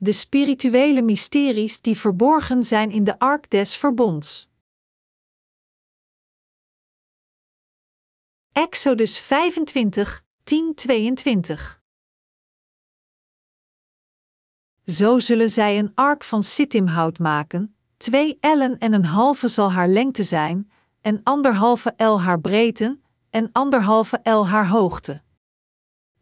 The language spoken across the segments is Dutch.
de spirituele mysteries die verborgen zijn in de ark des verbonds. Exodus 25, 10-22 Zo zullen zij een ark van sittimhout maken, twee ellen en een halve zal haar lengte zijn, en anderhalve el haar breedte, en anderhalve el haar hoogte.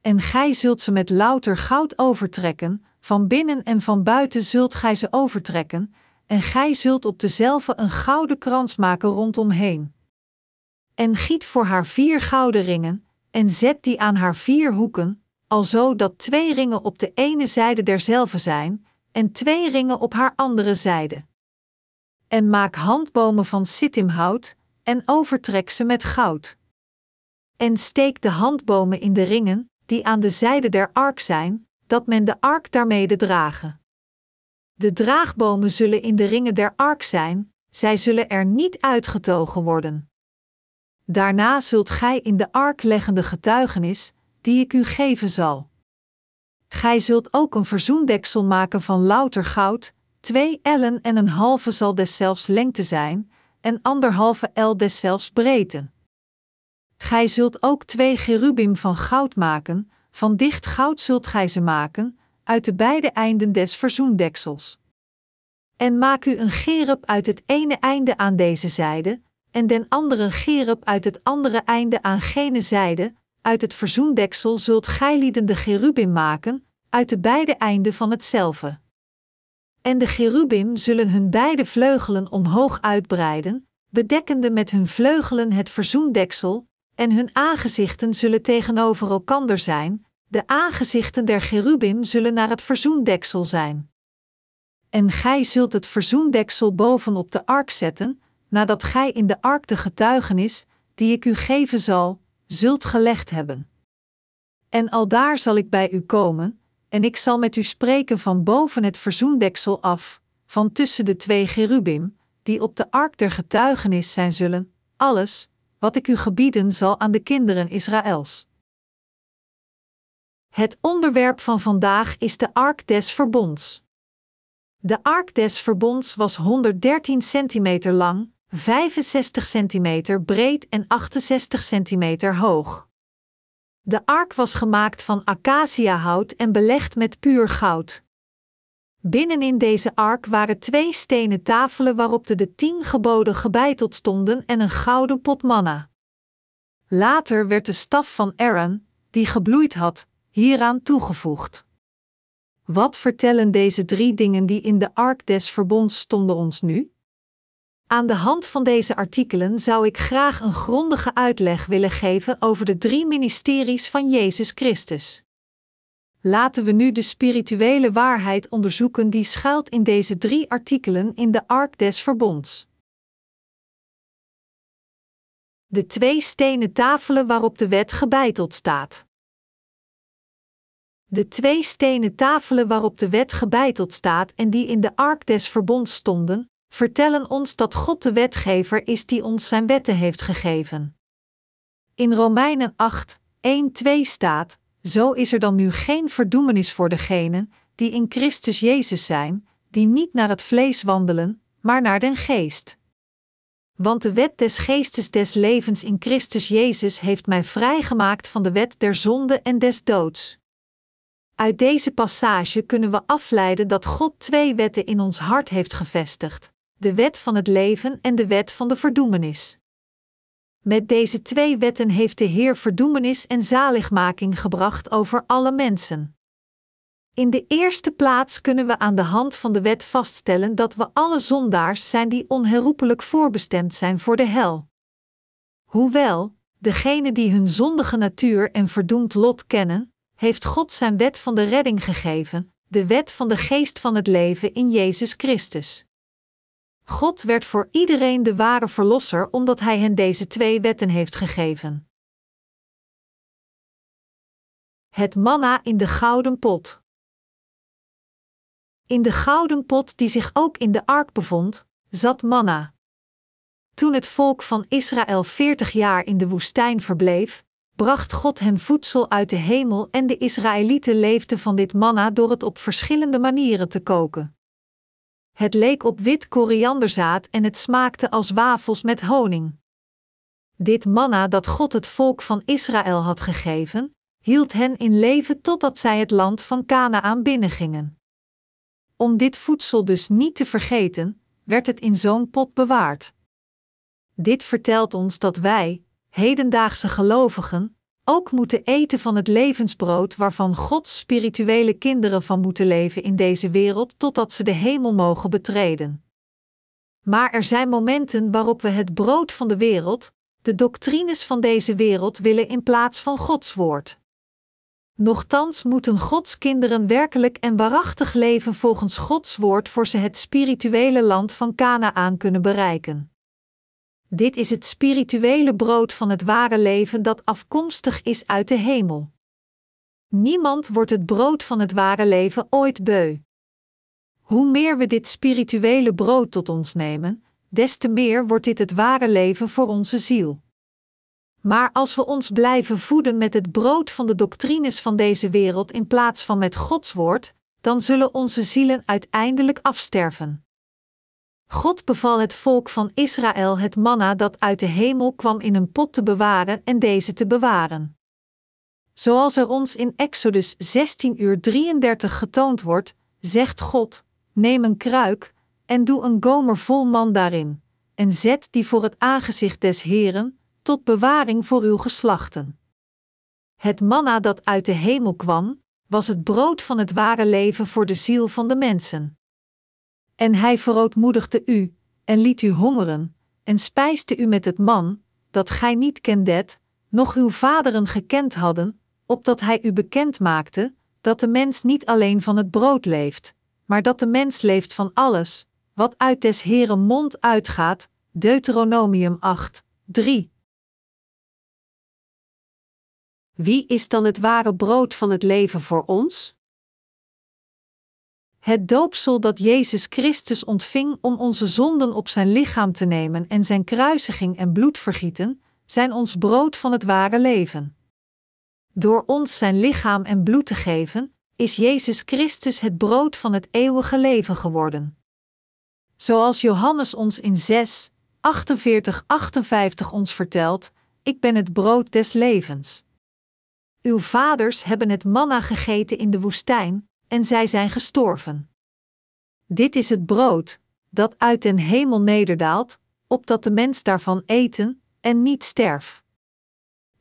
En gij zult ze met louter goud overtrekken, van binnen en van buiten zult gij ze overtrekken, en gij zult op dezelfde een gouden krans maken rondomheen. En giet voor haar vier gouden ringen, en zet die aan haar vier hoeken, alzo dat twee ringen op de ene zijde derzelve zijn, en twee ringen op haar andere zijde. En maak handbomen van sittimhout, en overtrek ze met goud. En steek de handbomen in de ringen, die aan de zijde der ark zijn, dat men de ark daarmede dragen. De draagbomen zullen in de ringen der ark zijn, zij zullen er niet uitgetogen worden. Daarna zult gij in de ark leggen de getuigenis, die ik u geven zal. Gij zult ook een verzoendeksel maken van louter goud, twee ellen en een halve zal deszelfs lengte zijn, en anderhalve el deszelfs breedte. Gij zult ook twee cherubim van goud maken, van dicht goud zult gij ze maken, uit de beide einden des verzoendeksels. En maak u een gerub uit het ene einde aan deze zijde, en den andere gerub uit het andere einde aan gene zijde, uit het verzoendeksel zult gij lieden de cherubim maken, uit de beide einden van hetzelfde. En de cherubim zullen hun beide vleugelen omhoog uitbreiden, bedekkende met hun vleugelen het verzoendeksel, en hun aangezichten zullen tegenover elkander zijn, de aangezichten der cherubim zullen naar het verzoendeksel zijn. En gij zult het verzoendeksel bovenop de ark zetten, nadat gij in de ark de getuigenis, die ik u geven zal, zult gelegd hebben. En aldaar zal ik bij u komen, en ik zal met u spreken van boven het verzoendeksel af, van tussen de twee cherubim, die op de ark der getuigenis zijn zullen, alles, wat ik u gebieden zal aan de kinderen Israëls. Het onderwerp van vandaag is de ark des verbonds. De ark des verbonds was 113 centimeter lang, 65 centimeter breed en 68 centimeter hoog. De ark was gemaakt van acaciahout en belegd met puur goud. Binnenin deze ark waren twee stenen tafelen waarop de, de tien geboden gebeiteld stonden en een gouden pot manna. Later werd de staf van Aaron, die gebloeid had, hieraan toegevoegd. Wat vertellen deze drie dingen die in de ark des verbonds stonden ons nu? Aan de hand van deze artikelen zou ik graag een grondige uitleg willen geven over de drie ministeries van Jezus Christus. Laten we nu de spirituele waarheid onderzoeken die schuilt in deze drie artikelen in de Ark des Verbonds. De twee stenen tafelen waarop de wet gebeiteld staat. De twee stenen tafelen waarop de wet gebeiteld staat en die in de Ark des Verbonds stonden, vertellen ons dat God de wetgever is die ons zijn wetten heeft gegeven. In Romeinen 8, 1-2 staat: Zo is er dan nu geen verdoemenis voor degenen die in Christus Jezus zijn, die niet naar het vlees wandelen, maar naar den geest. Want de wet des geestes des levens in Christus Jezus heeft mij vrijgemaakt van de wet der zonde en des doods. Uit deze passage kunnen we afleiden dat God twee wetten in ons hart heeft gevestigd: de wet van het leven en de wet van de verdoemenis. Met deze twee wetten heeft de Heer verdoemenis en zaligmaking gebracht over alle mensen. In de eerste plaats kunnen we aan de hand van de wet vaststellen dat we alle zondaars zijn die onherroepelijk voorbestemd zijn voor de hel. Hoewel, degenen die hun zondige natuur en verdoemd lot kennen, heeft God zijn wet van de redding gegeven, de wet van de geest van het leven in Jezus Christus. God werd voor iedereen de ware verlosser omdat hij hen deze twee wetten heeft gegeven. Het manna in de gouden pot. In de gouden pot die zich ook in de ark bevond, zat manna. Toen het volk van Israël veertig jaar in de woestijn verbleef, bracht God hen voedsel uit de hemel en de Israëlieten leefden van dit manna door het op verschillende manieren te koken. Het leek op wit korianderzaad en het smaakte als wafels met honing. Dit manna dat God het volk van Israël had gegeven, hield hen in leven totdat zij het land van Canaan binnengingen. Om dit voedsel dus niet te vergeten, werd het in zo'n pot bewaard. Dit vertelt ons dat wij, hedendaagse gelovigen, ook moeten eten van het levensbrood waarvan Gods spirituele kinderen van moeten leven in deze wereld totdat ze de hemel mogen betreden. Maar er zijn momenten waarop we het brood van de wereld, de doctrines van deze wereld willen in plaats van Gods woord. Nochtans moeten Gods kinderen werkelijk en waarachtig leven volgens Gods woord voor ze het spirituele land van Canaan kunnen bereiken. Dit is het spirituele brood van het ware leven dat afkomstig is uit de hemel. Niemand wordt het brood van het ware leven ooit beu. Hoe meer we dit spirituele brood tot ons nemen, des te meer wordt dit het ware leven voor onze ziel. Maar als we ons blijven voeden met het brood van de doctrines van deze wereld in plaats van met Gods woord, dan zullen onze zielen uiteindelijk afsterven. God beval het volk van Israël het manna dat uit de hemel kwam in een pot te bewaren en deze te bewaren. Zoals er ons in Exodus 16 uur 33 getoond wordt, zegt God: Neem een kruik en doe een gomer vol man daarin, en zet die voor het aangezicht des Heren, tot bewaring voor uw geslachten. Het manna dat uit de hemel kwam, was het brood van het ware leven voor de ziel van de mensen. En hij verootmoedigde u, en liet u hongeren, en spijste u met het man, dat gij niet kendet, noch uw vaderen gekend hadden, opdat hij u bekend maakte, dat de mens niet alleen van het brood leeft, maar dat de mens leeft van alles, wat uit des Heren mond uitgaat. Deuteronomium 8, 3. Wie is dan het ware brood van het leven voor ons? Het doopsel dat Jezus Christus ontving om onze zonden op zijn lichaam te nemen en zijn kruisiging en bloedvergieten, zijn ons brood van het ware leven. Door ons zijn lichaam en bloed te geven, is Jezus Christus het brood van het eeuwige leven geworden. Zoals Johannes ons in 6, 48, 58 ons vertelt: Ik ben het brood des levens. Uw vaders hebben het manna gegeten in de woestijn, en zij zijn gestorven. Dit is het brood, dat uit den hemel nederdaalt, opdat de mens daarvan eten en niet sterf.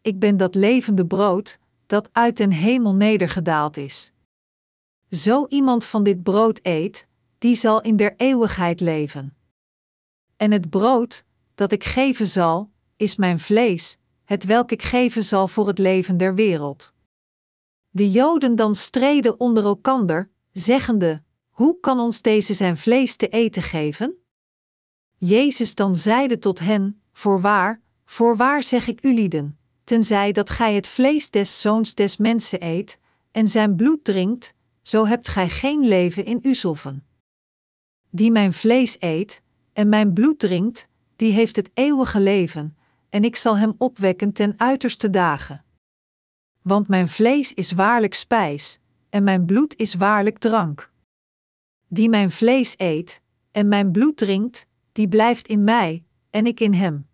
Ik ben dat levende brood, dat uit den hemel nedergedaald is. Zo iemand van dit brood eet, die zal in der eeuwigheid leven. En het brood, dat ik geven zal, is mijn vlees, het welk ik geven zal voor het leven der wereld. De Joden dan streden onder elkander, zeggende: Hoe kan ons deze zijn vlees te eten geven? Jezus dan zeide tot hen: Voorwaar, voorwaar zeg ik u lieden, tenzij dat gij het vlees des zoons des mensen eet, en zijn bloed drinkt, zo hebt gij geen leven in u zelven. Die mijn vlees eet en mijn bloed drinkt, die heeft het eeuwige leven, en ik zal hem opwekken ten uiterste dagen. Want mijn vlees is waarlijk spijs, en mijn bloed is waarlijk drank. Die mijn vlees eet en mijn bloed drinkt, die blijft in mij, en ik in hem.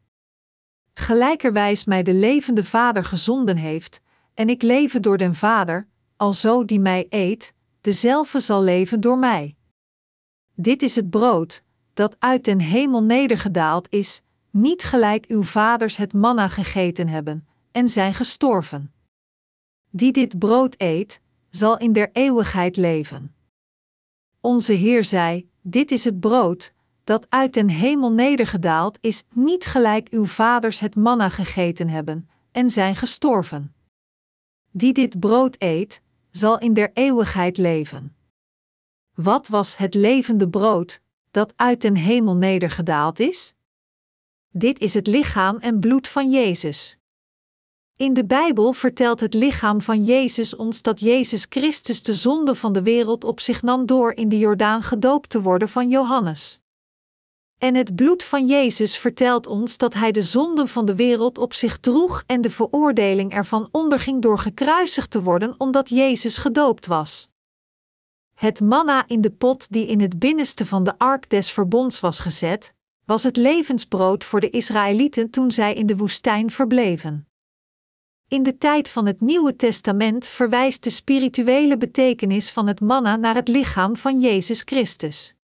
Gelijkerwijs mij de levende Vader gezonden heeft, en ik leven door den Vader, alzo die mij eet, dezelfde zal leven door mij. Dit is het brood, dat uit den hemel nedergedaald is, niet gelijk uw vaders het manna gegeten hebben, en zijn gestorven. Die dit brood eet, zal in der eeuwigheid leven. Onze Heer zei: Dit is het brood, dat uit den hemel nedergedaald is, niet gelijk uw vaders het manna gegeten hebben, en zijn gestorven. Die dit brood eet, zal in der eeuwigheid leven. Wat was het levende brood, dat uit den hemel nedergedaald is? Dit is het lichaam en bloed van Jezus. In de Bijbel vertelt het lichaam van Jezus ons dat Jezus Christus de zonde van de wereld op zich nam door in de Jordaan gedoopt te worden van Johannes. En het bloed van Jezus vertelt ons dat Hij de zonden van de wereld op zich droeg en de veroordeling ervan onderging door gekruisigd te worden omdat Jezus gedoopt was. Het manna in de pot die in het binnenste van de ark des verbonds was gezet, was het levensbrood voor de Israëlieten toen zij in de woestijn verbleven. In de tijd van het Nieuwe Testament verwijst de spirituele betekenis van het manna naar het lichaam van Jezus Christus.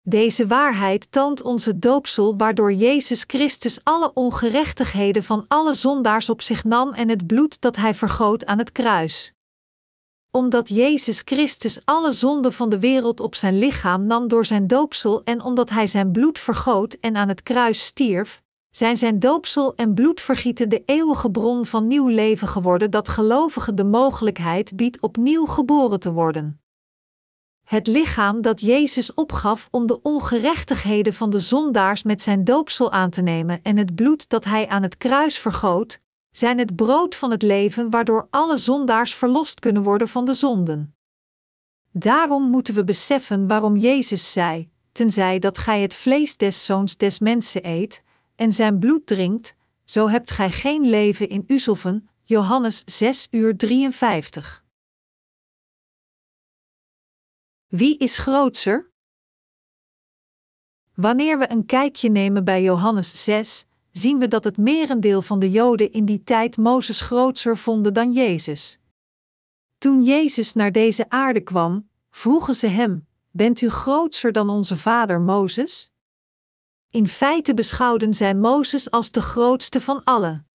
Deze waarheid toont onze doopsel waardoor Jezus Christus alle ongerechtigheden van alle zondaars op zich nam en het bloed dat hij vergoot aan het kruis. Omdat Jezus Christus alle zonden van de wereld op zijn lichaam nam door zijn doopsel en omdat hij zijn bloed vergoot en aan het kruis stierf, zijn zijn doopsel en bloedvergieten de eeuwige bron van nieuw leven geworden dat gelovigen de mogelijkheid biedt opnieuw geboren te worden. Het lichaam dat Jezus opgaf om de ongerechtigheden van de zondaars met zijn doopsel aan te nemen en het bloed dat hij aan het kruis vergoot, zijn het brood van het leven waardoor alle zondaars verlost kunnen worden van de zonden. Daarom moeten we beseffen waarom Jezus zei: Tenzij dat gij het vlees des zoons des mensen eet en zijn bloed drinkt, zo hebt gij geen leven in uzelven. Johannes 6 uur 53. Wie is grootser? Wanneer we een kijkje nemen bij Johannes 6, zien we dat het merendeel van de Joden in die tijd Mozes grootser vonden dan Jezus. Toen Jezus naar deze aarde kwam, vroegen ze hem: Bent u grootser dan onze vader Mozes? In feite beschouwden zij Mozes als de grootste van allen.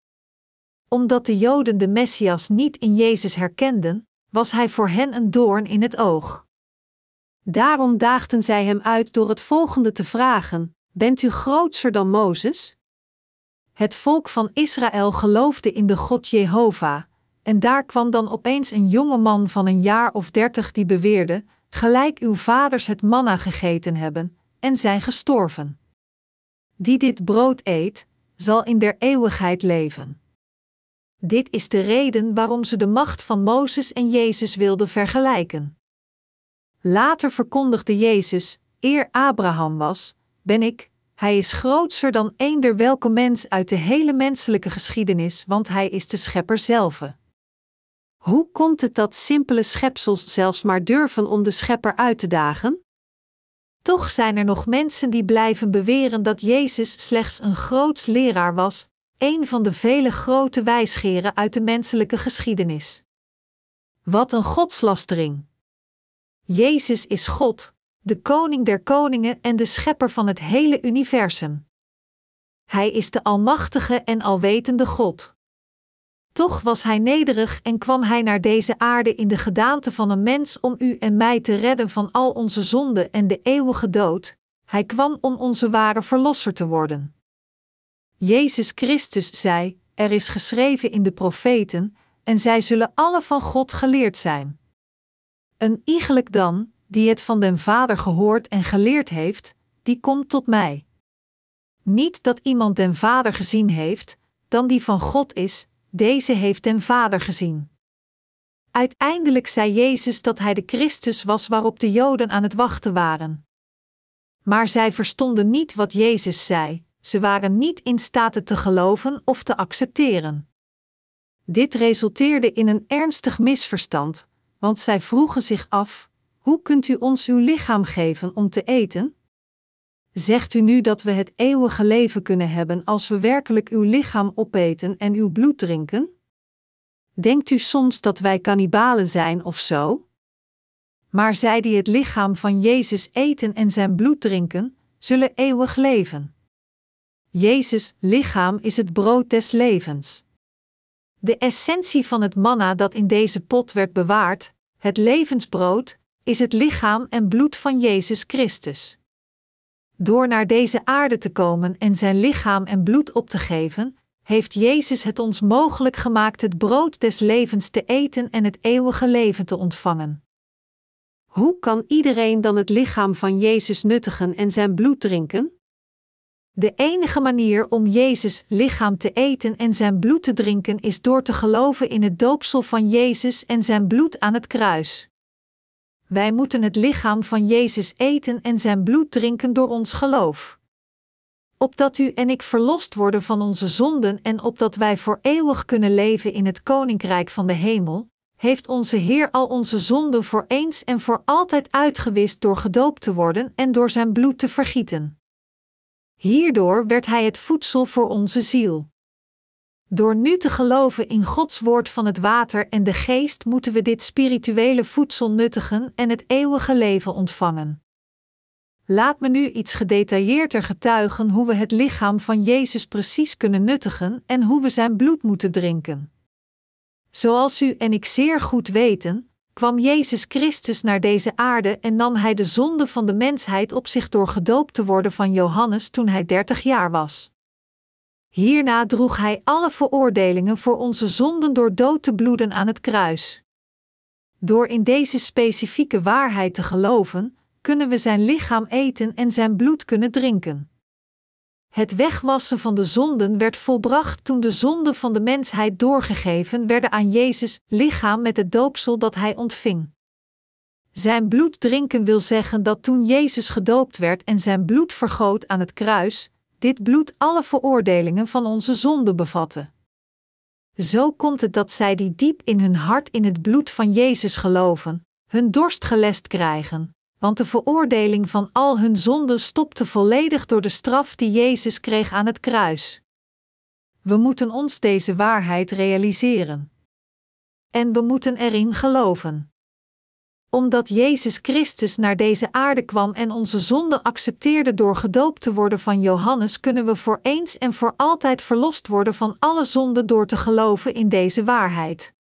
Omdat de Joden de Messias niet in Jezus herkenden, was hij voor hen een doorn in het oog. Daarom daagden zij hem uit door het volgende te vragen: Bent u grootser dan Mozes? Het volk van Israël geloofde in de God Jehovah, en daar kwam dan opeens een jonge man van een jaar of dertig die beweerde: Gelijk uw vaders het manna gegeten hebben, en zijn gestorven. Die dit brood eet, zal in der eeuwigheid leven. Dit is de reden waarom ze de macht van Mozes en Jezus wilden vergelijken. Later verkondigde Jezus, eer Abraham was, ben ik, hij is grootser dan eender welke mens uit de hele menselijke geschiedenis, want hij is de schepper zelf. Hoe komt het dat simpele schepsels zelfs maar durven om de schepper uit te dagen? Toch zijn er nog mensen die blijven beweren dat Jezus slechts een groots leraar was, een van de vele grote wijsgeren uit de menselijke geschiedenis. Wat een godslastering! Jezus is God, de koning der koningen en de schepper van het hele universum. Hij is de almachtige en alwetende God. Toch was hij nederig en kwam hij naar deze aarde in de gedaante van een mens om u en mij te redden van al onze zonden en de eeuwige dood. Hij kwam om onze ware verlosser te worden. Jezus Christus zei: Er is geschreven in de profeten, en zij zullen alle van God geleerd zijn. Een iegelijk dan, die het van den Vader gehoord en geleerd heeft, die komt tot mij. Niet dat iemand den Vader gezien heeft, dan die van God is, deze heeft den Vader gezien. Uiteindelijk zei Jezus dat hij de Christus was waarop de Joden aan het wachten waren. Maar zij verstonden niet wat Jezus zei, ze waren niet in staat het te geloven of te accepteren. Dit resulteerde in een ernstig misverstand, want zij vroegen zich af: hoe kunt u ons uw lichaam geven om te eten? Zegt u nu dat we het eeuwige leven kunnen hebben als we werkelijk uw lichaam opeten en uw bloed drinken? Denkt u soms dat wij kannibalen zijn of zo? Maar zij die het lichaam van Jezus eten en zijn bloed drinken, zullen eeuwig leven. Jezus' lichaam is het brood des levens. De essentie van het manna dat in deze pot werd bewaard, het levensbrood, is het lichaam en bloed van Jezus Christus. Door naar deze aarde te komen en zijn lichaam en bloed op te geven, heeft Jezus het ons mogelijk gemaakt het brood des levens te eten en het eeuwige leven te ontvangen. Hoe kan iedereen dan het lichaam van Jezus nuttigen en zijn bloed drinken? De enige manier om Jezus lichaam te eten en zijn bloed te drinken is door te geloven in het doopsel van Jezus en zijn bloed aan het kruis. Wij moeten het lichaam van Jezus eten en zijn bloed drinken door ons geloof. opdat u en ik verlost worden van onze zonden en opdat wij voor eeuwig kunnen leven in het koninkrijk van de hemel, heeft onze Heer al onze zonden voor eens en voor altijd uitgewist door gedoopt te worden en door zijn bloed te vergieten. Hierdoor werd Hij het voedsel voor onze ziel. Door nu te geloven in Gods woord van het water en de geest moeten we dit spirituele voedsel nuttigen en het eeuwige leven ontvangen. Laat me nu iets gedetailleerder getuigen hoe we het lichaam van Jezus precies kunnen nuttigen en hoe we zijn bloed moeten drinken. Zoals u en ik zeer goed weten, kwam Jezus Christus naar deze aarde en nam hij de zonde van de mensheid op zich door gedoopt te worden van Johannes toen hij dertig jaar was. Hierna droeg hij alle veroordelingen voor onze zonden door dood te bloeden aan het kruis. Door in deze specifieke waarheid te geloven, kunnen we zijn lichaam eten en zijn bloed kunnen drinken. Het wegwassen van de zonden werd volbracht toen de zonden van de mensheid doorgegeven werden aan Jezus' lichaam met het doopsel dat hij ontving. Zijn bloed drinken wil zeggen dat toen Jezus gedoopt werd en zijn bloed vergoot aan het kruis, dit bloed alle veroordelingen van onze zonden bevatte. Zo komt het dat zij die diep in hun hart in het bloed van Jezus geloven, hun dorst gelest krijgen, want de veroordeling van al hun zonden stopte volledig door de straf die Jezus kreeg aan het kruis. We moeten ons deze waarheid realiseren. En we moeten erin geloven. Omdat Jezus Christus naar deze aarde kwam en onze zonden accepteerde door gedoopt te worden van Johannes, kunnen we voor eens en voor altijd verlost worden van alle zonden door te geloven in deze waarheid.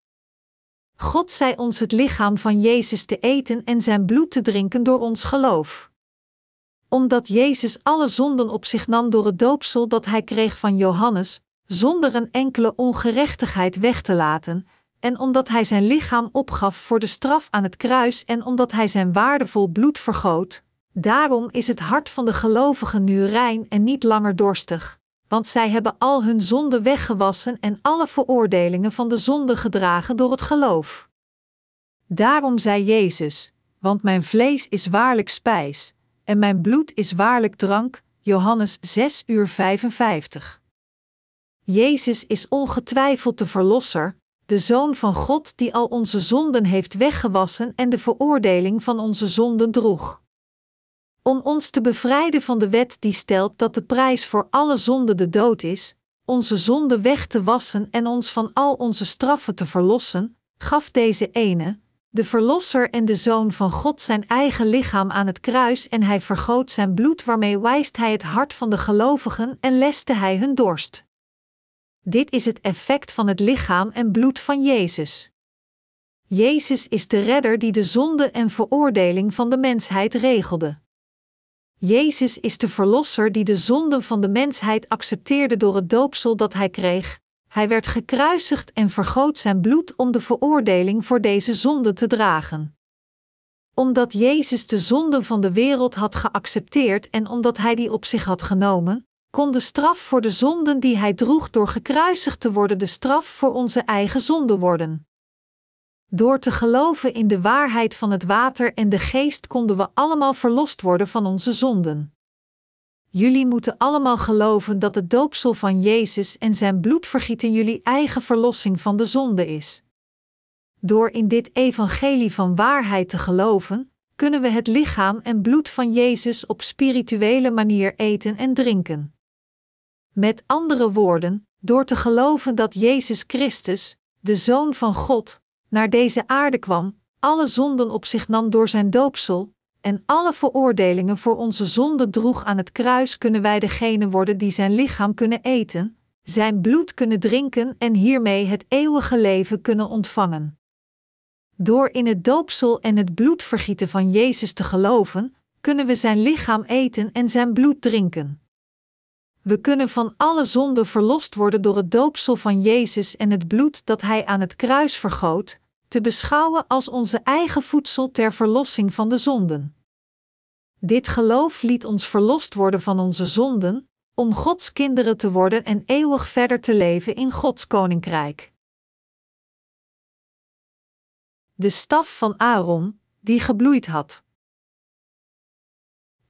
God zei ons het lichaam van Jezus te eten en zijn bloed te drinken door ons geloof. Omdat Jezus alle zonden op zich nam door het doopsel dat hij kreeg van Johannes, zonder een enkele ongerechtigheid weg te laten, en omdat hij zijn lichaam opgaf voor de straf aan het kruis en omdat hij zijn waardevol bloed vergoot, daarom is het hart van de gelovigen nu rein en niet langer dorstig want zij hebben al hun zonden weggewassen en alle veroordelingen van de zonde gedragen door het geloof. Daarom zei Jezus: Want mijn vlees is waarlijk spijs, en mijn bloed is waarlijk drank. Johannes 6 uur 55. Jezus is ongetwijfeld de Verlosser, de Zoon van God die al onze zonden heeft weggewassen en de veroordeling van onze zonden droeg. Om ons te bevrijden van de wet die stelt dat de prijs voor alle zonde de dood is, onze zonde weg te wassen en ons van al onze straffen te verlossen, gaf deze ene, de Verlosser en de Zoon van God zijn eigen lichaam aan het kruis en hij vergoot zijn bloed waarmee wijst hij het hart van de gelovigen en leste hij hun dorst. Dit is het effect van het lichaam en bloed van Jezus. Jezus is de redder die de zonde en veroordeling van de mensheid regelde. Jezus is de Verlosser die de zonden van de mensheid accepteerde door het doopsel dat hij kreeg. Hij werd gekruisigd en vergoot zijn bloed om de veroordeling voor deze zonde te dragen. Omdat Jezus de zonden van de wereld had geaccepteerd en omdat hij die op zich had genomen, kon de straf voor de zonden die hij droeg door gekruisigd te worden de straf voor onze eigen zonde worden. Door te geloven in de waarheid van het water en de geest konden we allemaal verlost worden van onze zonden. Jullie moeten allemaal geloven dat het doopsel van Jezus en zijn bloedvergieten jullie eigen verlossing van de zonde is. Door in dit evangelie van waarheid te geloven, kunnen we het lichaam en bloed van Jezus op spirituele manier eten en drinken. Met andere woorden, door te geloven dat Jezus Christus, de Zoon van God, naar deze aarde kwam, alle zonden op zich nam door zijn doopsel, en alle veroordelingen voor onze zonden droeg aan het kruis, kunnen wij degene worden die zijn lichaam kunnen eten, zijn bloed kunnen drinken en hiermee het eeuwige leven kunnen ontvangen. Door in het doopsel en het bloedvergieten van Jezus te geloven, kunnen we zijn lichaam eten en zijn bloed drinken. We kunnen van alle zonden verlost worden door het doopsel van Jezus en het bloed dat Hij aan het kruis vergoot, te beschouwen als onze eigen voedsel ter verlossing van de zonden. Dit geloof liet ons verlost worden van onze zonden, om Gods kinderen te worden en eeuwig verder te leven in Gods koninkrijk. De staf van Aaron, die gebloeid had.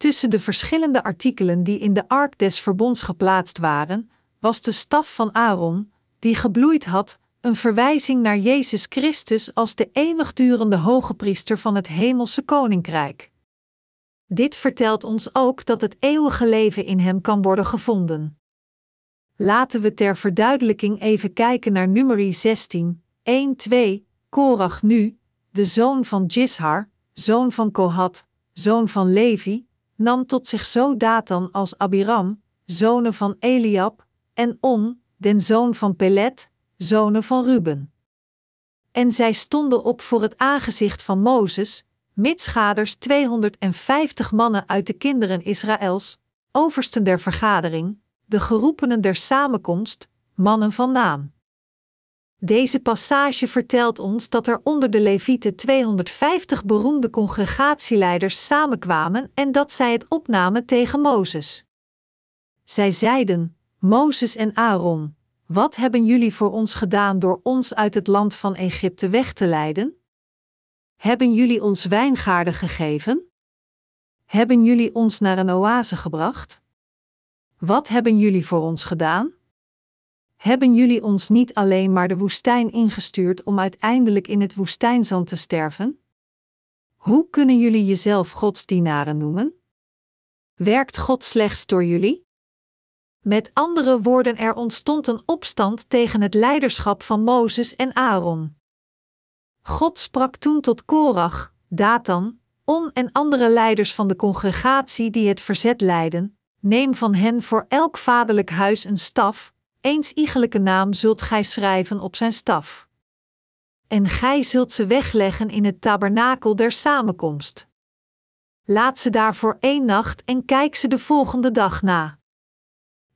Tussen de verschillende artikelen die in de ark des verbonds geplaatst waren, was de staf van Aaron, die gebloeid had, een verwijzing naar Jezus Christus als de eeuwigdurende hoge priester van het hemelse koninkrijk. Dit vertelt ons ook dat het eeuwige leven in hem kan worden gevonden. Laten we ter verduidelijking even kijken naar nummer 16, 1-2, Korach nu, de zoon van Jishar, zoon van Kohat, zoon van Levi, nam tot zich zo Datan als Abiram, zonen van Eliab, en On, den zoon van Pelet, zonen van Ruben. En zij stonden op voor het aangezicht van Mozes, mitsgaders 250 mannen uit de kinderen Israëls, oversten der vergadering, de geroepenen der samenkomst, mannen van naam. Deze passage vertelt ons dat er onder de Levieten 250 beroemde congregatieleiders samenkwamen en dat zij het opnamen tegen Mozes. Zij zeiden: Mozes en Aaron, wat hebben jullie voor ons gedaan door ons uit het land van Egypte weg te leiden? Hebben jullie ons wijngaarden gegeven? Hebben jullie ons naar een oase gebracht? Wat hebben jullie voor ons gedaan? Hebben jullie ons niet alleen maar de woestijn ingestuurd om uiteindelijk in het woestijnzand te sterven? Hoe kunnen jullie jezelf godsdienaren noemen? Werkt God slechts door jullie? Met andere woorden, er ontstond een opstand tegen het leiderschap van Mozes en Aaron. God sprak toen tot Korach, Datan, On en andere leiders van de congregatie die het verzet leidden: Neem van hen voor elk vaderlijk huis een staf, eens iegelijke naam zult gij schrijven op zijn staf. En gij zult ze wegleggen in het tabernakel der samenkomst. Laat ze daar voor één nacht en kijk ze de volgende dag na.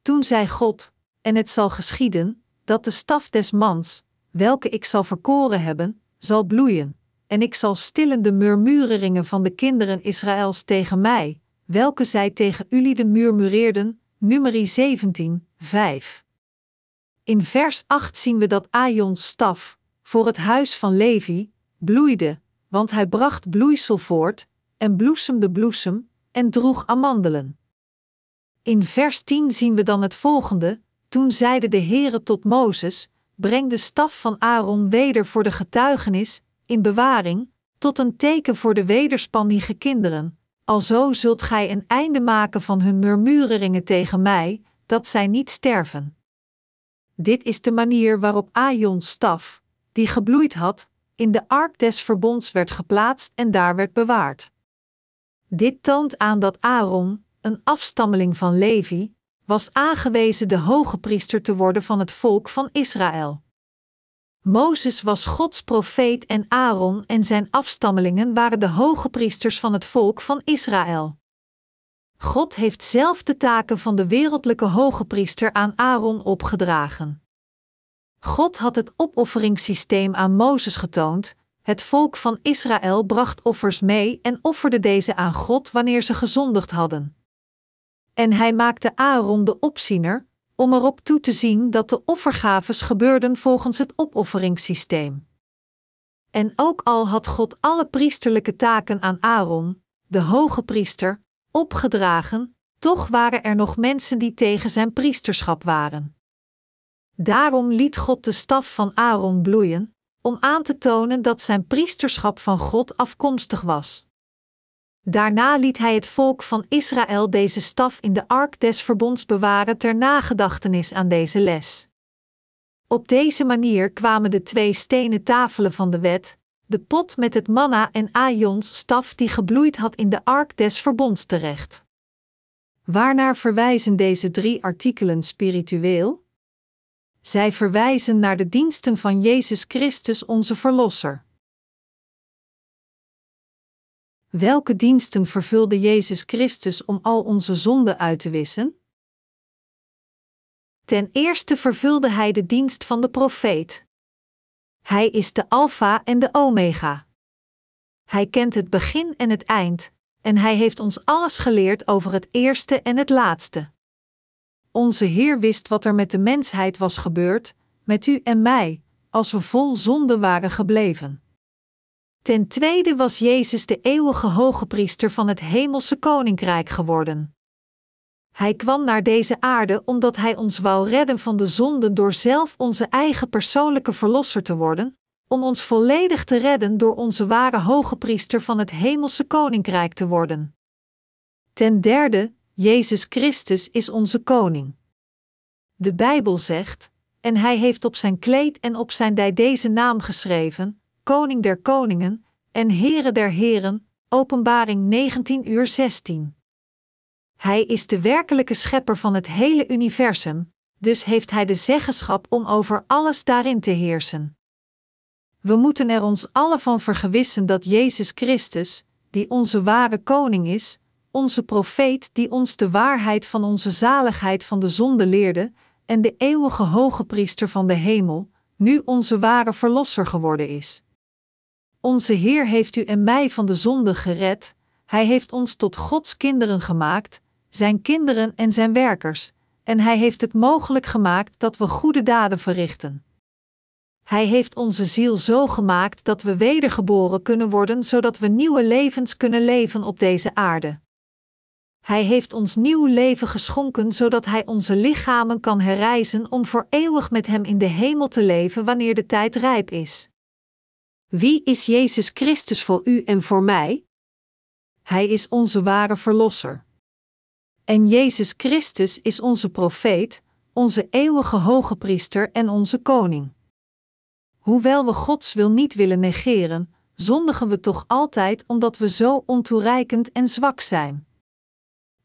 Toen zei God: En het zal geschieden, dat de staf des mans, welke ik zal verkoren hebben, zal bloeien, en ik zal stillen de murmureringen van de kinderen Israëls tegen mij, welke zij tegen jullie de murmureerden. Numeri 17, 5. In vers 8 zien we dat Aions staf, voor het huis van Levi, bloeide, want hij bracht bloeisel voort, en bloesemde bloesem, en droeg amandelen. In vers 10 zien we dan het volgende: Toen zeide de Heere tot Mozes: Breng de staf van Aaron weder voor de getuigenis, in bewaring, tot een teken voor de wederspannige kinderen. Alzo zult gij een einde maken van hun murmureringen tegen mij, dat zij niet sterven. Dit is de manier waarop Aions staf, die gebloeid had, in de ark des verbonds werd geplaatst en daar werd bewaard. Dit toont aan dat Aaron, een afstammeling van Levi, was aangewezen de hoge priester te worden van het volk van Israël. Mozes was Gods profeet en Aaron en zijn afstammelingen waren de hoge priesters van het volk van Israël. God heeft zelf de taken van de wereldlijke hoge priester aan Aaron opgedragen. God had het opofferingssysteem aan Mozes getoond. Het volk van Israël bracht offers mee en offerde deze aan God wanneer ze gezondigd hadden. En hij maakte Aaron de opziener, om erop toe te zien dat de offergaves gebeurden volgens het opofferingssysteem. En ook al had God alle priesterlijke taken aan Aaron, de hoge priester, opgedragen, toch waren er nog mensen die tegen zijn priesterschap waren. Daarom liet God de staf van Aaron bloeien, om aan te tonen dat zijn priesterschap van God afkomstig was. Daarna liet hij het volk van Israël deze staf in de ark des verbonds bewaren ter nagedachtenis aan deze les. Op deze manier kwamen de twee stenen tafelen van de wet, de pot met het manna en Aions staf die gebloeid had in de ark des verbonds terecht. Waarnaar verwijzen deze drie artikelen spiritueel? Zij verwijzen naar de diensten van Jezus Christus onze Verlosser. Welke diensten vervulde Jezus Christus om al onze zonden uit te wissen? Ten eerste vervulde hij de dienst van de profeet. Hij is de Alpha en de Omega. Hij kent het begin en het eind, en hij heeft ons alles geleerd over het eerste en het laatste. Onze Heer wist wat er met de mensheid was gebeurd, met u en mij, als we vol zonde waren gebleven. Ten tweede was Jezus de eeuwige hoge priester van het hemelse koninkrijk geworden. Hij kwam naar deze aarde omdat hij ons wou redden van de zonden door zelf onze eigen persoonlijke verlosser te worden, om ons volledig te redden door onze ware hoge priester van het hemelse koninkrijk te worden. Ten derde, Jezus Christus is onze koning. De Bijbel zegt: En hij heeft op zijn kleed en op zijn dij deze naam geschreven: Koning der koningen en Heere der heren. Openbaring 19 uur 16. Hij is de werkelijke schepper van het hele universum, dus heeft hij de zeggenschap om over alles daarin te heersen. We moeten er ons alle van vergewissen dat Jezus Christus, die onze ware koning is, onze profeet die ons de waarheid van onze zaligheid van de zonde leerde, en de eeuwige hoge priester van de hemel, nu onze ware verlosser geworden is. Onze Heer heeft u en mij van de zonde gered, Hij heeft ons tot Gods kinderen gemaakt, Zijn kinderen en Zijn werkers, en Hij heeft het mogelijk gemaakt dat we goede daden verrichten. Hij heeft onze ziel zo gemaakt dat we wedergeboren kunnen worden, zodat we nieuwe levens kunnen leven op deze aarde. Hij heeft ons nieuw leven geschonken, zodat Hij onze lichamen kan herrijzen om voor eeuwig met Hem in de hemel te leven wanneer de tijd rijp is. Wie is Jezus Christus voor u en voor mij? Hij is onze ware Verlosser. En Jezus Christus is onze profeet, onze eeuwige hoge priester en onze koning. Hoewel we Gods wil niet willen negeren, zondigen we toch altijd omdat we zo ontoereikend en zwak zijn.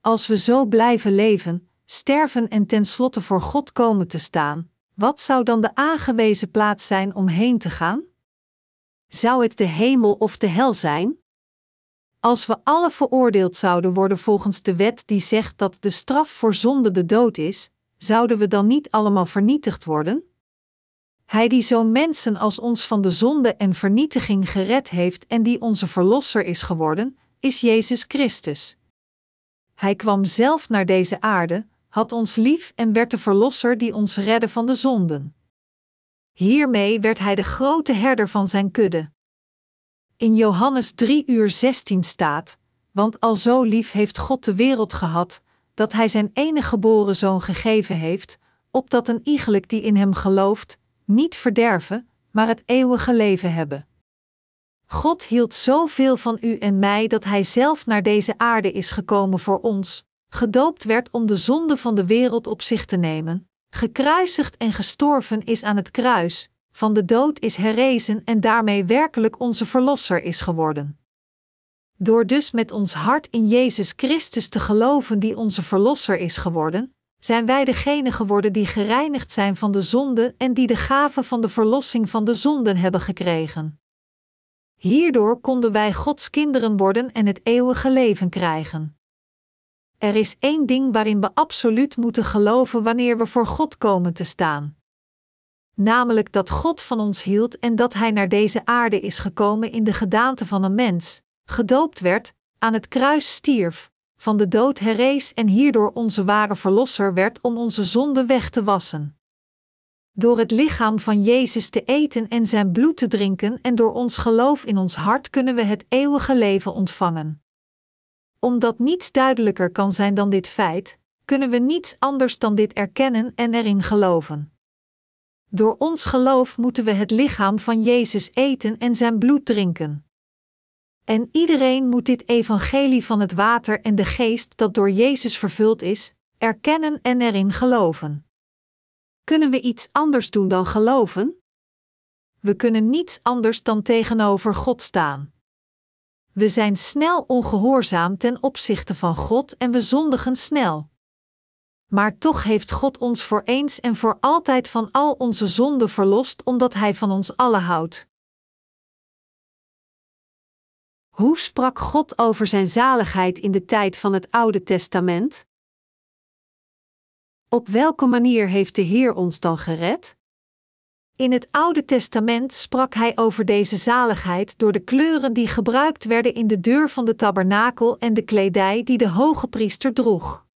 Als we zo blijven leven, sterven en tenslotte voor God komen te staan, wat zou dan de aangewezen plaats zijn om heen te gaan? Zou het de hemel of de hel zijn? Als we alle veroordeeld zouden worden volgens de wet die zegt dat de straf voor zonde de dood is, zouden we dan niet allemaal vernietigd worden? Hij die zo'n mensen als ons van de zonde en vernietiging gered heeft en die onze verlosser is geworden, is Jezus Christus. Hij kwam zelf naar deze aarde, had ons lief en werd de verlosser die ons redde van de zonden. Hiermee werd hij de grote herder van zijn kudde. In Johannes 3 uur 16 staat: Want al zo lief heeft God de wereld gehad, dat hij zijn enige geboren zoon gegeven heeft, opdat een iegelijk die in hem gelooft, niet verderven, maar het eeuwige leven hebben. God hield zoveel van u en mij dat Hij zelf naar deze aarde is gekomen voor ons, gedoopt werd om de zonde van de wereld op zich te nemen, gekruisigd en gestorven is aan het kruis, van de dood is herrezen en daarmee werkelijk onze Verlosser is geworden. Door dus met ons hart in Jezus Christus te geloven die onze Verlosser is geworden, zijn wij degene geworden die gereinigd zijn van de zonde en die de gave van de verlossing van de zonden hebben gekregen. Hierdoor konden wij Gods kinderen worden en het eeuwige leven krijgen. Er is één ding waarin we absoluut moeten geloven wanneer we voor God komen te staan. Namelijk dat God van ons hield en dat Hij naar deze aarde is gekomen in de gedaante van een mens, gedoopt werd, aan het kruis stierf, van de dood herrees en hierdoor onze ware Verlosser werd om onze zonde weg te wassen. Door het lichaam van Jezus te eten en zijn bloed te drinken en door ons geloof in ons hart kunnen we het eeuwige leven ontvangen. Omdat niets duidelijker kan zijn dan dit feit, kunnen we niets anders dan dit erkennen en erin geloven. Door ons geloof moeten we het lichaam van Jezus eten en zijn bloed drinken. En iedereen moet dit evangelie van het water en de geest dat door Jezus vervuld is, erkennen en erin geloven. Kunnen we iets anders doen dan geloven? We kunnen niets anders dan tegenover God staan. We zijn snel ongehoorzaam ten opzichte van God en we zondigen snel. Maar toch heeft God ons voor eens en voor altijd van al onze zonden verlost, omdat Hij van ons allen houdt. Hoe sprak God over Zijn zaligheid in de tijd van het Oude Testament? Op welke manier heeft de Heer ons dan gered? In het Oude Testament sprak hij over deze zaligheid door de kleuren die gebruikt werden in de deur van de tabernakel en de kledij die de hoge priester droeg.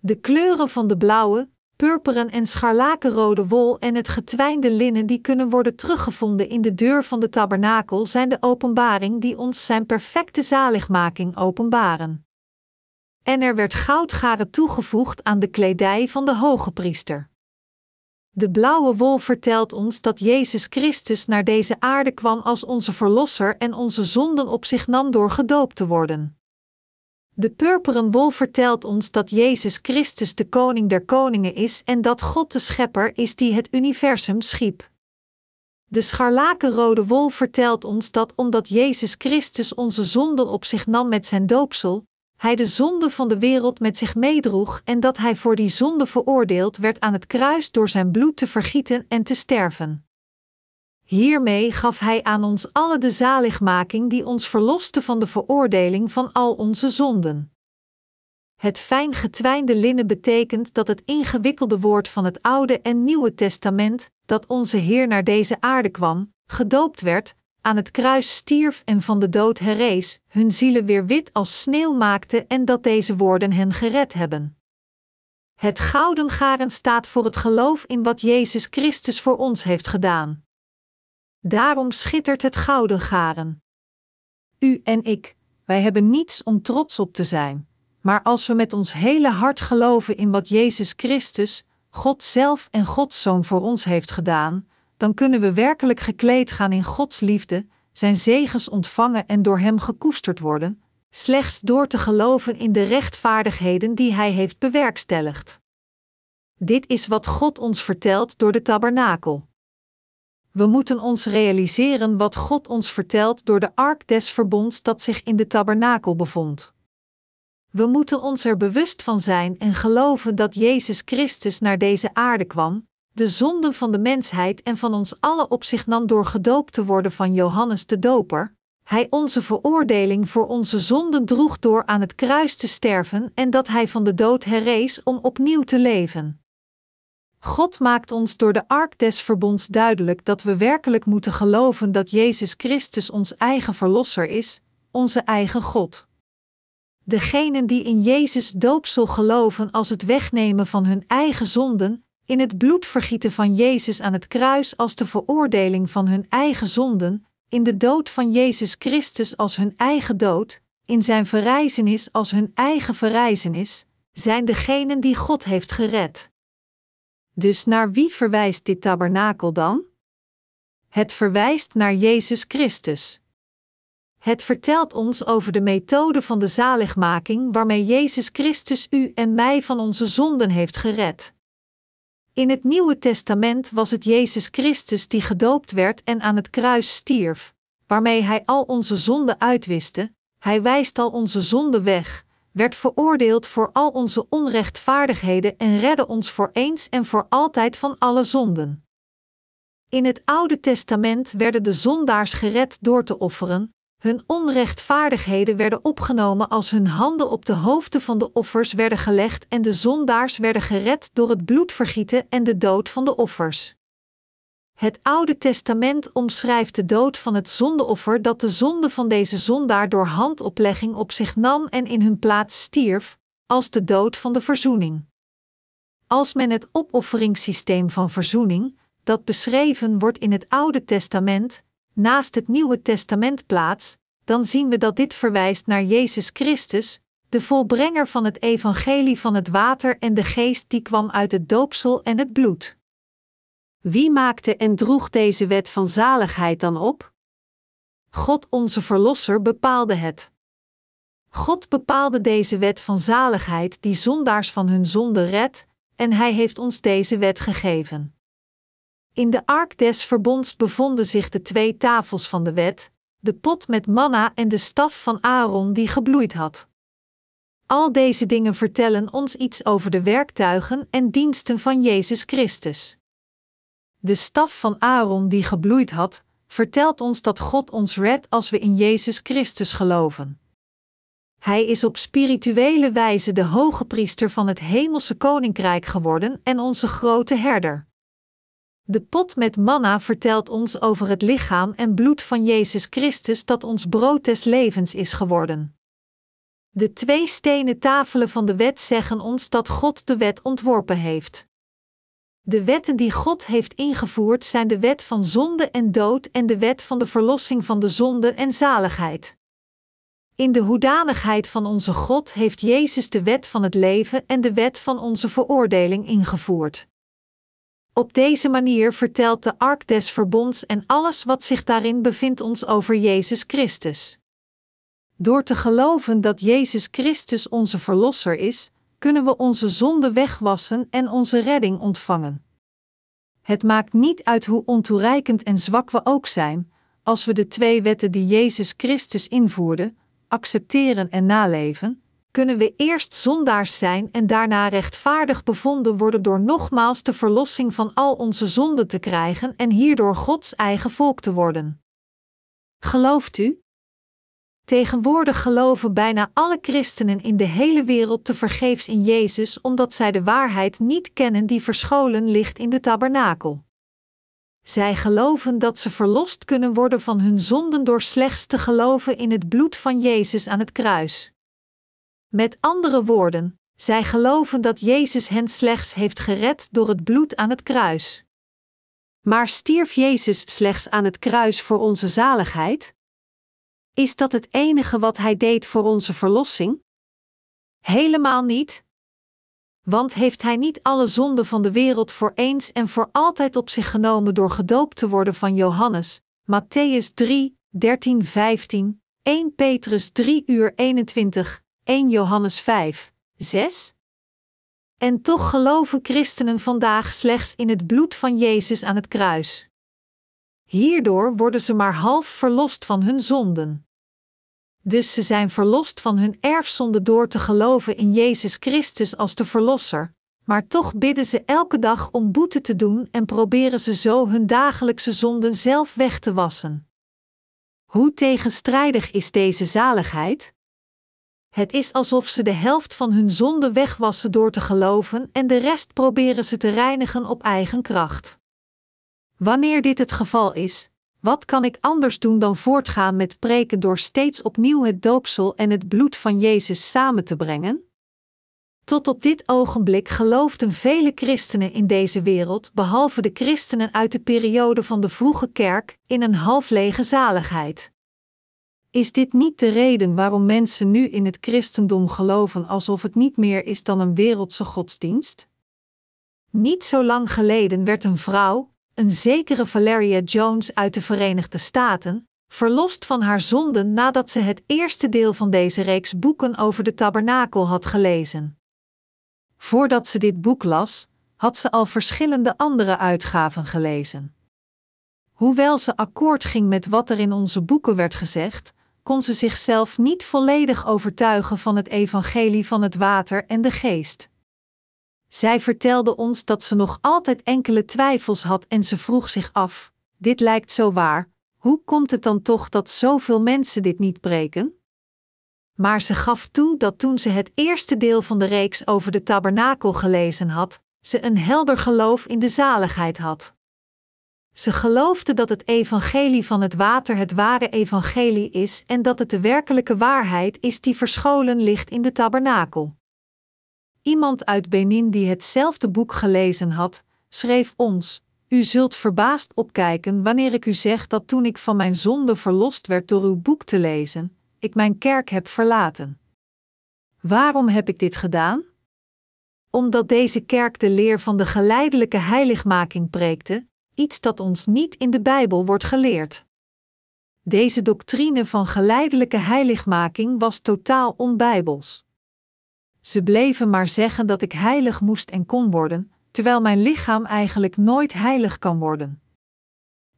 De kleuren van de blauwe, purperen en scharlakenrode wol en het getwijnde linnen die kunnen worden teruggevonden in de deur van de tabernakel zijn de openbaring die ons zijn perfecte zaligmaking openbaren. En er werd goudgaren toegevoegd aan de kledij van de hoge priester. De blauwe wol vertelt ons dat Jezus Christus naar deze aarde kwam als onze Verlosser en onze zonden op zich nam door gedoopt te worden. De purperen wol vertelt ons dat Jezus Christus de koning der koningen is en dat God de schepper is die het universum schiep. De scharlakenrode wol vertelt ons dat omdat Jezus Christus onze zonden op zich nam met zijn doopsel, hij de zonde van de wereld met zich meedroeg en dat hij voor die zonde veroordeeld werd aan het kruis door zijn bloed te vergieten en te sterven. Hiermee gaf Hij aan ons alle de zaligmaking die ons verloste van de veroordeling van al onze zonden. Het fijn getwijnde linnen betekent dat het ingewikkelde woord van het Oude en Nieuwe Testament, dat onze Heer naar deze aarde kwam, gedoopt werd, aan het kruis stierf en van de dood herrees, hun zielen weer wit als sneeuw maakte en dat deze woorden hen gered hebben. Het gouden garen staat voor het geloof in wat Jezus Christus voor ons heeft gedaan. Daarom schittert het gouden garen. U en ik, wij hebben niets om trots op te zijn, maar als we met ons hele hart geloven in wat Jezus Christus, God zelf en Gods Zoon voor ons heeft gedaan, dan kunnen we werkelijk gekleed gaan in Gods liefde, zijn zegens ontvangen en door Hem gekoesterd worden, slechts door te geloven in de rechtvaardigheden die Hij heeft bewerkstelligd. Dit is wat God ons vertelt door de tabernakel. We moeten ons realiseren wat God ons vertelt door de ark des verbonds dat zich in de tabernakel bevond. We moeten ons er bewust van zijn en geloven dat Jezus Christus naar deze aarde kwam, de zonden van de mensheid en van ons allen op zich nam door gedoopt te worden van Johannes de Doper. Hij onze veroordeling voor onze zonden droeg door aan het kruis te sterven en dat hij van de dood herrees om opnieuw te leven. God maakt ons door de ark des verbonds duidelijk dat we werkelijk moeten geloven dat Jezus Christus ons eigen verlosser is, onze eigen God. Degenen die in Jezus doopsel geloven als het wegnemen van hun eigen zonden, in het bloedvergieten van Jezus aan het kruis als de veroordeling van hun eigen zonden, in de dood van Jezus Christus als hun eigen dood, in zijn verrijzenis als hun eigen verrijzenis, zijn degenen die God heeft gered. Dus naar wie verwijst dit tabernakel dan? Het verwijst naar Jezus Christus. Het vertelt ons over de methode van de zaligmaking waarmee Jezus Christus u en mij van onze zonden heeft gered. In het Nieuwe Testament was het Jezus Christus die gedoopt werd en aan het kruis stierf, waarmee Hij al onze zonden uitwiste, Hij wijst al onze zonden weg, werd veroordeeld voor al onze onrechtvaardigheden en redde ons voor eens en voor altijd van alle zonden. In het Oude Testament werden de zondaars gered door te offeren, hun onrechtvaardigheden werden opgenomen als hun handen op de hoofden van de offers werden gelegd en de zondaars werden gered door het bloedvergieten en de dood van de offers. Het Oude Testament omschrijft de dood van het zondeoffer dat de zonde van deze zondaar door handoplegging op zich nam en in hun plaats stierf, als de dood van de verzoening. Als men het opofferingssysteem van verzoening, dat beschreven wordt in het Oude Testament, naast het Nieuwe Testament plaats, dan zien we dat dit verwijst naar Jezus Christus, de volbrenger van het evangelie van het water en de geest die kwam uit het doopsel en het bloed. Wie maakte en droeg deze wet van zaligheid dan op? God onze Verlosser bepaalde het. God bepaalde deze wet van zaligheid die zondaars van hun zonde redt, en Hij heeft ons deze wet gegeven. In de ark des verbonds bevonden zich de twee tafels van de wet, de pot met manna en de staf van Aaron die gebloeid had. Al deze dingen vertellen ons iets over de werktuigen en diensten van Jezus Christus. De staf van Aaron die gebloeid had, vertelt ons dat God ons redt als we in Jezus Christus geloven. Hij is op spirituele wijze de hoge priester van het hemelse koninkrijk geworden en onze grote herder. De pot met manna vertelt ons over het lichaam en bloed van Jezus Christus dat ons brood des levens is geworden. De twee stenen tafelen van de wet zeggen ons dat God de wet ontworpen heeft. De wetten die God heeft ingevoerd zijn de wet van zonde en dood en de wet van de verlossing van de zonde en zaligheid. In de hoedanigheid van onze God heeft Jezus de wet van het leven en de wet van onze veroordeling ingevoerd. Op deze manier vertelt de Ark des Verbonds en alles wat zich daarin bevindt ons over Jezus Christus. Door te geloven dat Jezus Christus onze Verlosser is, kunnen we onze zonde wegwassen en onze redding ontvangen. Het maakt niet uit hoe ontoereikend en zwak we ook zijn, als we de twee wetten die Jezus Christus invoerde, accepteren en naleven, kunnen we eerst zondaars zijn en daarna rechtvaardig bevonden worden door nogmaals de verlossing van al onze zonden te krijgen en hierdoor Gods eigen volk te worden. Gelooft u? Tegenwoordig geloven bijna alle christenen in de hele wereld te vergeefs in Jezus omdat zij de waarheid niet kennen die verscholen ligt in de tabernakel. Zij geloven dat ze verlost kunnen worden van hun zonden door slechts te geloven in het bloed van Jezus aan het kruis. Met andere woorden, zij geloven dat Jezus hen slechts heeft gered door het bloed aan het kruis. Maar stierf Jezus slechts aan het kruis voor onze zaligheid? Is dat het enige wat Hij deed voor onze verlossing? Helemaal niet. Want heeft Hij niet alle zonden van de wereld voor eens en voor altijd op zich genomen door gedoopt te worden van Johannes, Matthäus 3, 13, 15, 1 Petrus 3 uur 21, 1 Johannes 5, 6? En toch geloven christenen vandaag slechts in het bloed van Jezus aan het kruis. Hierdoor worden ze maar half verlost van hun zonden. Dus ze zijn verlost van hun erfzonde door te geloven in Jezus Christus als de Verlosser, maar toch bidden ze elke dag om boete te doen en proberen ze zo hun dagelijkse zonden zelf weg te wassen. Hoe tegenstrijdig is deze zaligheid? Het is alsof ze de helft van hun zonde wegwassen door te geloven en de rest proberen ze te reinigen op eigen kracht. Wanneer dit het geval is, wat kan ik anders doen dan voortgaan met preken door steeds opnieuw het doopsel en het bloed van Jezus samen te brengen? Tot op dit ogenblik geloofden vele christenen in deze wereld, behalve de christenen uit de periode van de vroege kerk, in een halflege zaligheid. Is dit niet de reden waarom mensen nu in het christendom geloven alsof het niet meer is dan een wereldse godsdienst? Niet zo lang geleden werd een vrouw, een zekere Valeria Jones uit de Verenigde Staten, verlost van haar zonden nadat ze het eerste deel van deze reeks boeken over de tabernakel had gelezen. Voordat ze dit boek las, had ze al verschillende andere uitgaven gelezen. Hoewel ze akkoord ging met wat er in onze boeken werd gezegd, kon ze zichzelf niet volledig overtuigen van het evangelie van het water en de geest. Zij vertelde ons dat ze nog altijd enkele twijfels had en ze vroeg zich af: Dit lijkt zo waar, hoe komt het dan toch dat zoveel mensen dit niet preken? Maar ze gaf toe dat toen ze het eerste deel van de reeks over de tabernakel gelezen had, ze een helder geloof in de zaligheid had. Ze geloofde dat het evangelie van het water het ware evangelie is en dat het de werkelijke waarheid is die verscholen ligt in de tabernakel. Iemand uit Benin die hetzelfde boek gelezen had, schreef ons: U zult verbaasd opkijken wanneer ik u zeg dat toen ik van mijn zonde verlost werd door uw boek te lezen, ik mijn kerk heb verlaten. Waarom heb ik dit gedaan? Omdat deze kerk de leer van de geleidelijke heiligmaking preekte, iets dat ons niet in de Bijbel wordt geleerd. Deze doctrine van geleidelijke heiligmaking was totaal onbijbels. Ze bleven maar zeggen dat ik heilig moest en kon worden, terwijl mijn lichaam eigenlijk nooit heilig kan worden.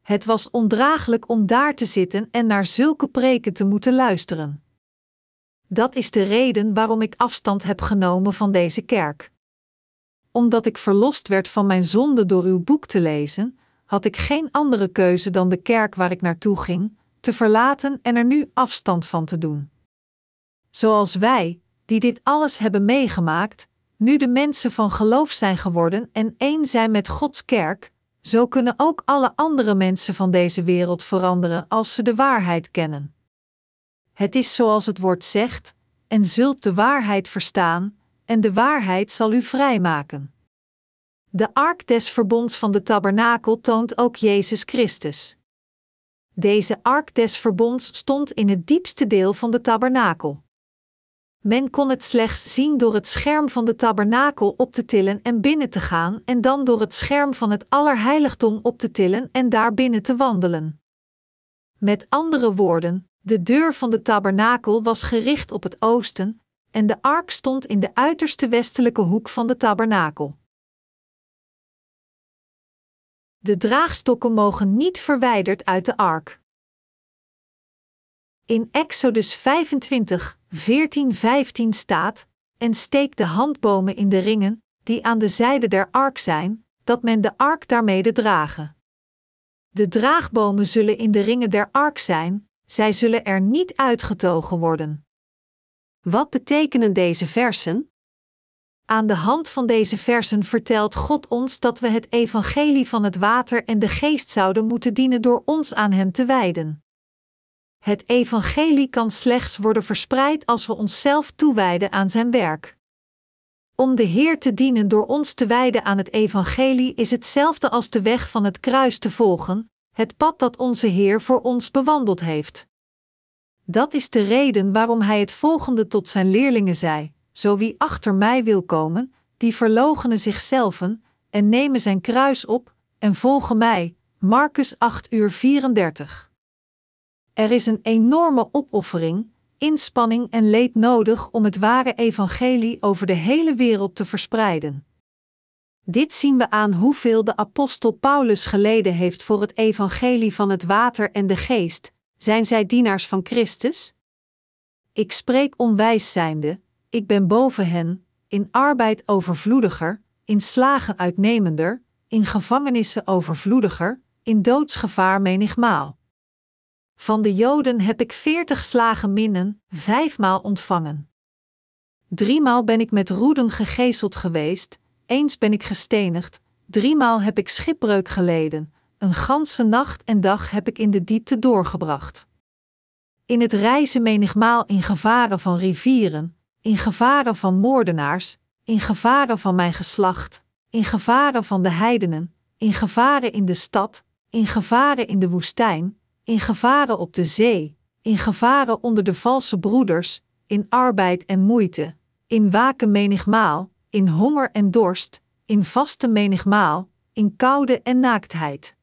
Het was ondraaglijk om daar te zitten en naar zulke preken te moeten luisteren. Dat is de reden waarom ik afstand heb genomen van deze kerk. Omdat ik verlost werd van mijn zonde door uw boek te lezen, had ik geen andere keuze dan de kerk waar ik naartoe ging, te verlaten en er nu afstand van te doen. Zoals wij, die dit alles hebben meegemaakt, nu de mensen van geloof zijn geworden en één zijn met Gods kerk, zo kunnen ook alle andere mensen van deze wereld veranderen als ze de waarheid kennen. Het is zoals het woord zegt: en zult de waarheid verstaan, en de waarheid zal u vrijmaken. De ark des verbonds van de tabernakel toont ook Jezus Christus. Deze ark des verbonds stond in het diepste deel van de tabernakel. Men kon het slechts zien door het scherm van de tabernakel op te tillen en binnen te gaan, en dan door het scherm van het allerheiligdom op te tillen en daar binnen te wandelen. Met andere woorden, de deur van de tabernakel was gericht op het oosten, en de ark stond in de uiterste westelijke hoek van de tabernakel. De draagstokken mogen niet verwijderd uit de ark. In Exodus 25, 14, 15 staat: En steek de handbomen in de ringen, die aan de zijde der ark zijn, dat men de ark daarmede dragen. De draagbomen zullen in de ringen der ark zijn, zij zullen er niet uitgetogen worden. Wat betekenen deze versen? Aan de hand van deze versen vertelt God ons dat we het evangelie van het water en de geest zouden moeten dienen door ons aan Hem te wijden. Het evangelie kan slechts worden verspreid als we onszelf toewijden aan Zijn werk. Om de Heer te dienen door ons te wijden aan het evangelie is hetzelfde als de weg van het kruis te volgen, het pad dat onze Heer voor ons bewandeld heeft. Dat is de reden waarom hij het volgende tot zijn leerlingen zei: Zo wie achter mij wil komen, die verloochenen zichzelf en nemen zijn kruis op en volgen mij. Marcus 8 uur 34. Er is een enorme opoffering, inspanning en leed nodig om het ware evangelie over de hele wereld te verspreiden. Dit zien we aan hoeveel de apostel Paulus geleden heeft voor het evangelie van het water en de geest, zijn zij dienaars van Christus? Ik spreek onwijs zijnde, ik ben boven hen, in arbeid overvloediger, in slagen uitnemender, in gevangenissen overvloediger, in doodsgevaar menigmaal. Van de Joden heb ik veertig slagen minnen, vijfmaal ontvangen. Driemaal ben ik met roeden gegezeld geweest, eens ben ik gestenigd, driemaal heb ik schipbreuk geleden, een ganse nacht en dag heb ik in de diepte doorgebracht. In het reizen menigmaal in gevaren van rivieren, in gevaren van moordenaars, in gevaren van mijn geslacht, in gevaren van de heidenen, in gevaren in de stad, in gevaren in de woestijn, in gevaren op de zee, in gevaren onder de valse broeders, in arbeid en moeite, in waken menigmaal, in honger en dorst, in vaste menigmaal, in koude en naaktheid.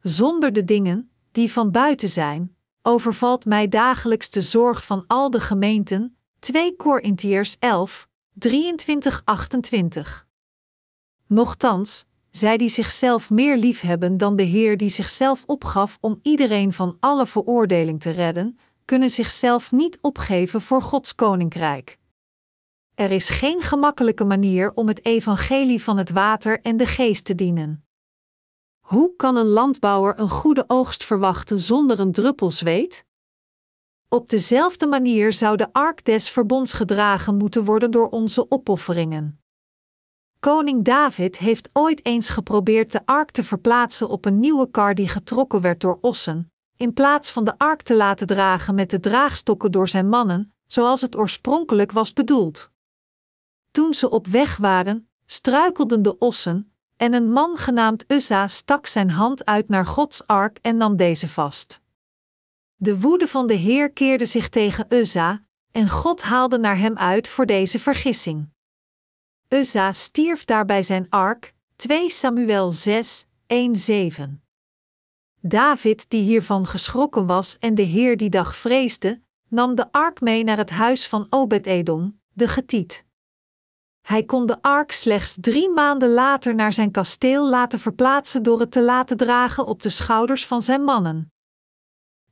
Zonder de dingen, die van buiten zijn, overvalt mij dagelijks de zorg van al de gemeenten. 2 Korintiërs 11, 23, 28. Nochtans, zij die zichzelf meer liefhebben dan de Heer die zichzelf opgaf om iedereen van alle veroordeling te redden, kunnen zichzelf niet opgeven voor Gods koninkrijk. Er is geen gemakkelijke manier om het evangelie van het water en de geest te dienen. Hoe kan een landbouwer een goede oogst verwachten zonder een druppel zweet? Op dezelfde manier zou de ark des verbonds gedragen moeten worden door onze opofferingen. Koning David heeft ooit eens geprobeerd de ark te verplaatsen op een nieuwe kar die getrokken werd door ossen, in plaats van de ark te laten dragen met de draagstokken door zijn mannen, zoals het oorspronkelijk was bedoeld. Toen ze op weg waren, struikelden de ossen, en een man genaamd Uzza stak zijn hand uit naar Gods ark en nam deze vast. De woede van de Heer keerde zich tegen Uzza, en God haalde naar hem uit voor deze vergissing. Uzza stierf daarbij zijn ark, 2 Samuel 6, 1 7. David, die hiervan geschrokken was en de Heer die dag vreesde, nam de ark mee naar het huis van Obed-Edom, de Getiet. Hij kon de ark slechts drie maanden later naar zijn kasteel laten verplaatsen door het te laten dragen op de schouders van zijn mannen.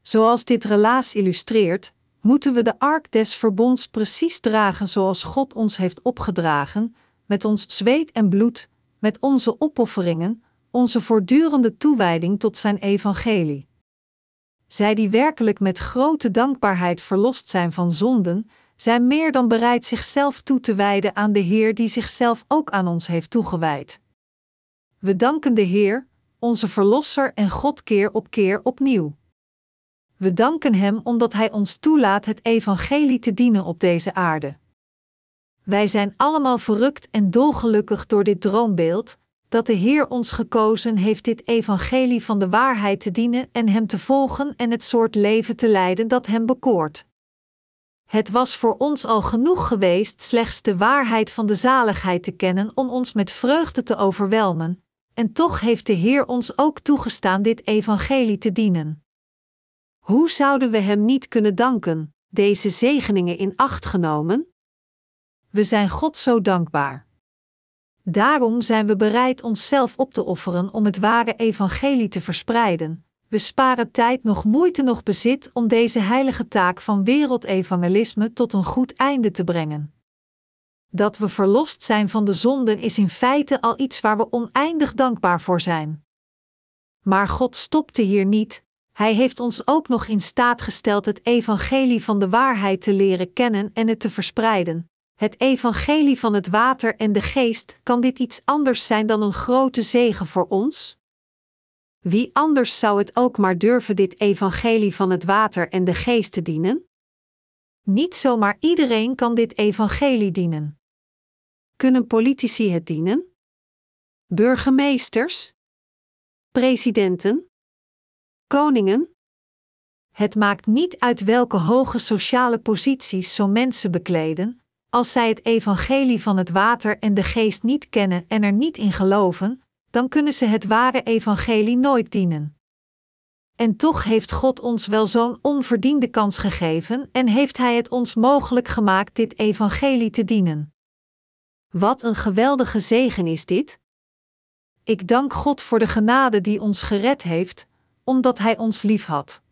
Zoals dit relaas illustreert, moeten we de ark des verbonds precies dragen zoals God ons heeft opgedragen, met ons zweet en bloed, met onze opofferingen, onze voortdurende toewijding tot zijn evangelie. Zij die werkelijk met grote dankbaarheid verlost zijn van zonden, zijn meer dan bereid zichzelf toe te wijden aan de Heer die zichzelf ook aan ons heeft toegewijd. We danken de Heer, onze Verlosser en God keer op keer opnieuw. We danken Hem omdat Hij ons toelaat het Evangelie te dienen op deze aarde. Wij zijn allemaal verrukt en dolgelukkig door dit droombeeld, dat de Heer ons gekozen heeft dit evangelie van de waarheid te dienen en Hem te volgen en het soort leven te leiden dat Hem bekoort. Het was voor ons al genoeg geweest slechts de waarheid van de zaligheid te kennen om ons met vreugde te overwelmen, en toch heeft de Heer ons ook toegestaan dit evangelie te dienen. Hoe zouden we Hem niet kunnen danken, deze zegeningen in acht genomen? We zijn God zo dankbaar. Daarom zijn we bereid onszelf op te offeren om het ware evangelie te verspreiden. We sparen tijd nog moeite nog bezit om deze heilige taak van wereldevangelisme tot een goed einde te brengen. Dat we verlost zijn van de zonden is in feite al iets waar we oneindig dankbaar voor zijn. Maar God stopte hier niet, Hij heeft ons ook nog in staat gesteld het evangelie van de waarheid te leren kennen en het te verspreiden. Het evangelie van het water en de geest, kan dit iets anders zijn dan een grote zegen voor ons? Wie anders zou het ook maar durven dit evangelie van het water en de geest te dienen? Niet zomaar iedereen kan dit evangelie dienen. Kunnen politici het dienen? Burgemeesters? Presidenten? Koningen? Het maakt niet uit welke hoge sociale posities zo'n mensen bekleden, als zij het evangelie van het water en de geest niet kennen en er niet in geloven, dan kunnen ze het ware evangelie nooit dienen. En toch heeft God ons wel zo'n onverdiende kans gegeven en heeft Hij het ons mogelijk gemaakt dit evangelie te dienen. Wat een geweldige zegen is dit! Ik dank God voor de genade die ons gered heeft, omdat Hij ons liefhad.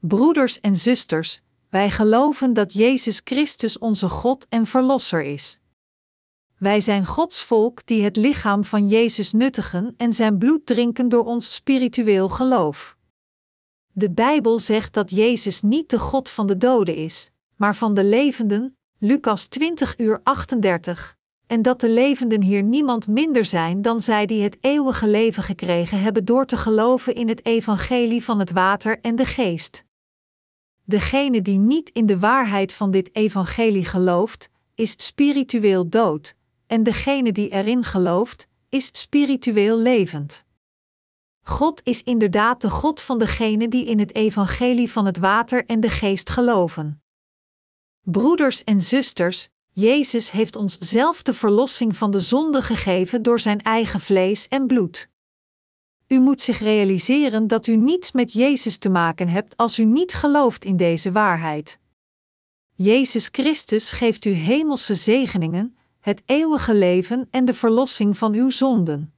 Broeders en zusters, wij geloven dat Jezus Christus onze God en Verlosser is. Wij zijn Gods volk die het lichaam van Jezus nuttigen en zijn bloed drinken door ons spiritueel geloof. De Bijbel zegt dat Jezus niet de God van de doden is, maar van de levenden, Lucas 20 uur 38, en dat de levenden hier niemand minder zijn dan zij die het eeuwige leven gekregen hebben door te geloven in het evangelie van het water en de geest. Degene die niet in de waarheid van dit evangelie gelooft, is spiritueel dood, en degene die erin gelooft, is spiritueel levend. God is inderdaad de God van degenen die in het evangelie van het water en de geest geloven. Broeders en zusters, Jezus heeft ons zelf de verlossing van de zonde gegeven door zijn eigen vlees en bloed. U moet zich realiseren dat u niets met Jezus te maken hebt als u niet gelooft in deze waarheid. Jezus Christus geeft u hemelse zegeningen, het eeuwige leven en de verlossing van uw zonden.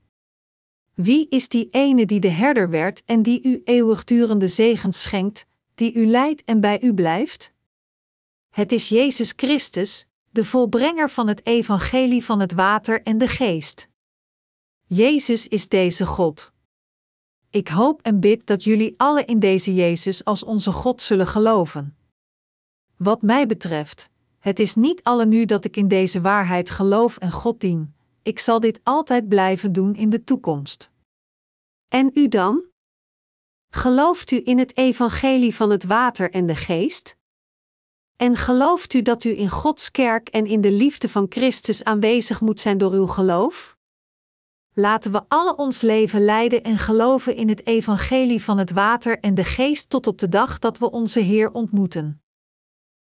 Wie is die ene die de herder werd en die u eeuwigdurende zegens schenkt, die u leidt en bij u blijft? Het is Jezus Christus, de volbrenger van het evangelie van het water en de geest. Jezus is deze God. Ik hoop en bid dat jullie alle in deze Jezus als onze God zullen geloven. Wat mij betreft, het is niet alle nu dat ik in deze waarheid geloof en God dien. Ik zal dit altijd blijven doen in de toekomst. En u dan? Gelooft u in het evangelie van het water en de geest? En gelooft u dat u in Gods kerk en in de liefde van Christus aanwezig moet zijn door uw geloof? Laten we alle ons leven leiden en geloven in het evangelie van het water en de geest tot op de dag dat we onze Heer ontmoeten.